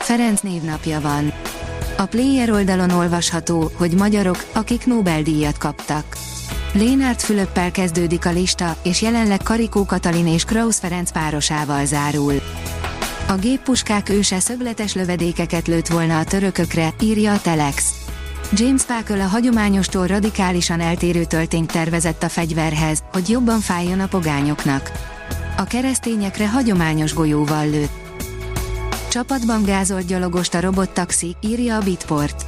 Ferenc névnapja van. A Player oldalon olvasható, hogy magyarok, akik Nobel-díjat kaptak. Lénárt Fülöppel kezdődik a lista, és jelenleg Karikó Katalin és Krausz Ferenc párosával zárul. A géppuskák őse szögletes lövedékeket lőtt volna a törökökre, írja a Telex. James Páköl a hagyományostól radikálisan eltérő töltényt tervezett a fegyverhez, hogy jobban fájjon a pogányoknak. A keresztényekre hagyományos golyóval lőtt. Csapatban gázolt gyalogost a robottaxi, írja a Bitport.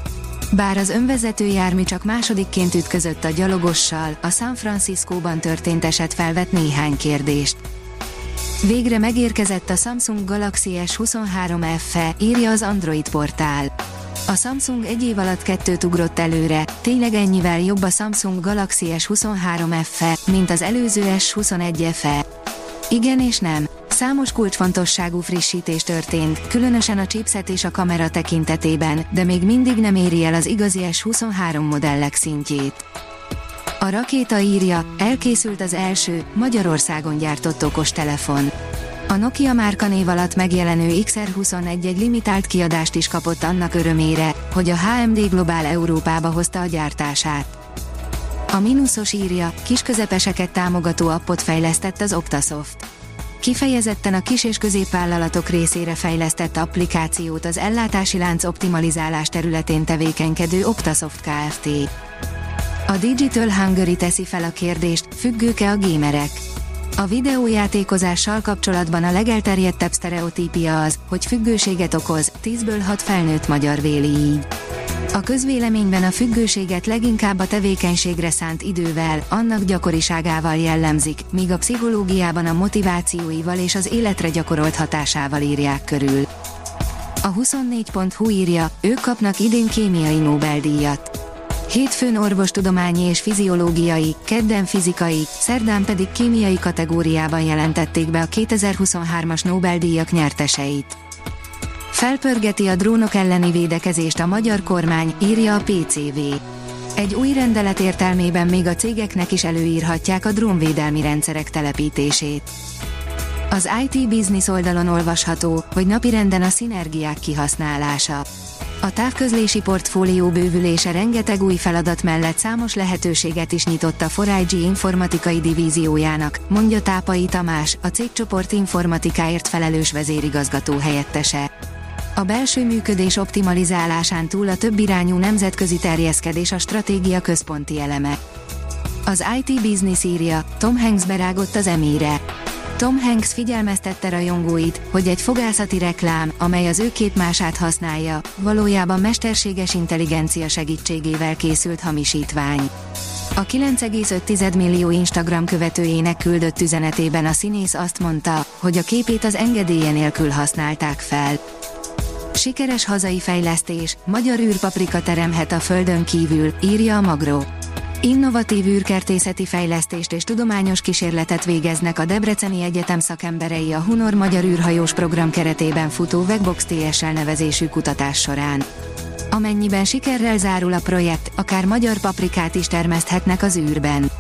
Bár az önvezető jármű csak másodikként ütközött a gyalogossal, a San Franciscóban történt eset felvet néhány kérdést. Végre megérkezett a Samsung Galaxy S23 FE, írja az Android portál. A Samsung egy év alatt kettőt ugrott előre, tényleg ennyivel jobb a Samsung Galaxy S23 FE, mint az előző S21 FE. Igen és nem. Számos kulcsfontosságú frissítés történt, különösen a chipset és a kamera tekintetében, de még mindig nem éri el az igazi S23 modellek szintjét. A rakéta írja, elkészült az első, Magyarországon gyártott okostelefon. A Nokia márkanév alatt megjelenő XR21 egy limitált kiadást is kapott annak örömére, hogy a HMD Globál Európába hozta a gyártását. A mínuszos írja, kisközepeseket támogató appot fejlesztett az Optasoft. Kifejezetten a kis- és középvállalatok részére fejlesztett applikációt az ellátási lánc optimalizálás területén tevékenykedő Optasoft Kft. A Digital Hungary teszi fel a kérdést, függők-e a gémerek? A videójátékozással kapcsolatban a legelterjedtebb sztereotípia az, hogy függőséget okoz, 10-ből 6 felnőtt magyar véli így. A közvéleményben a függőséget leginkább a tevékenységre szánt idővel, annak gyakoriságával jellemzik, míg a pszichológiában a motivációival és az életre gyakorolt hatásával írják körül. A 24.hu írja, ők kapnak idén kémiai Nobel-díjat. Hétfőn orvostudományi és fiziológiai, kedden fizikai, szerdán pedig kémiai kategóriában jelentették be a 2023-as Nobel-díjak nyerteseit. Felpörgeti a drónok elleni védekezést a magyar kormány, írja a PCV. Egy új rendelet értelmében még a cégeknek is előírhatják a drónvédelmi rendszerek telepítését. Az IT Business oldalon olvasható, hogy napirenden a szinergiák kihasználása. A távközlési portfólió bővülése rengeteg új feladat mellett számos lehetőséget is nyitott a 4 informatikai divíziójának, mondja Tápai Tamás, a cégcsoport informatikáért felelős vezérigazgató helyettese. A belső működés optimalizálásán túl a több irányú nemzetközi terjeszkedés a stratégia központi eleme. Az IT Business írja, Tom Hanks berágott az emíre. Tom Hanks figyelmeztette rajongóit, hogy egy fogászati reklám, amely az ő képmását használja, valójában mesterséges intelligencia segítségével készült hamisítvány. A 9,5 millió Instagram követőjének küldött üzenetében a színész azt mondta, hogy a képét az engedélye nélkül használták fel. Sikeres hazai fejlesztés, magyar űrpaprika teremhet a földön kívül, írja a Magro. Innovatív űrkertészeti fejlesztést és tudományos kísérletet végeznek a Debreceni Egyetem szakemberei a Hunor Magyar űrhajós program keretében futó Vegbox TSL nevezésű kutatás során. Amennyiben sikerrel zárul a projekt, akár magyar paprikát is termeszthetnek az űrben.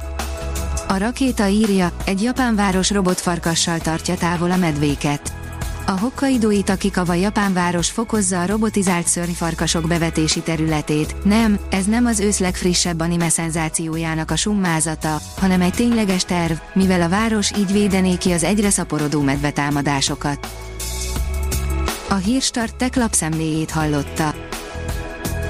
A rakéta írja, egy japán város robotfarkassal tartja távol a medvéket. A Hokkaidói Takikawa japán város fokozza a robotizált szörnyfarkasok bevetési területét. Nem, ez nem az ősz legfrissebb anime szenzációjának a summázata, hanem egy tényleges terv, mivel a város így védené ki az egyre szaporodó medvetámadásokat. A Hírstart tech lapszemléjét hallotta.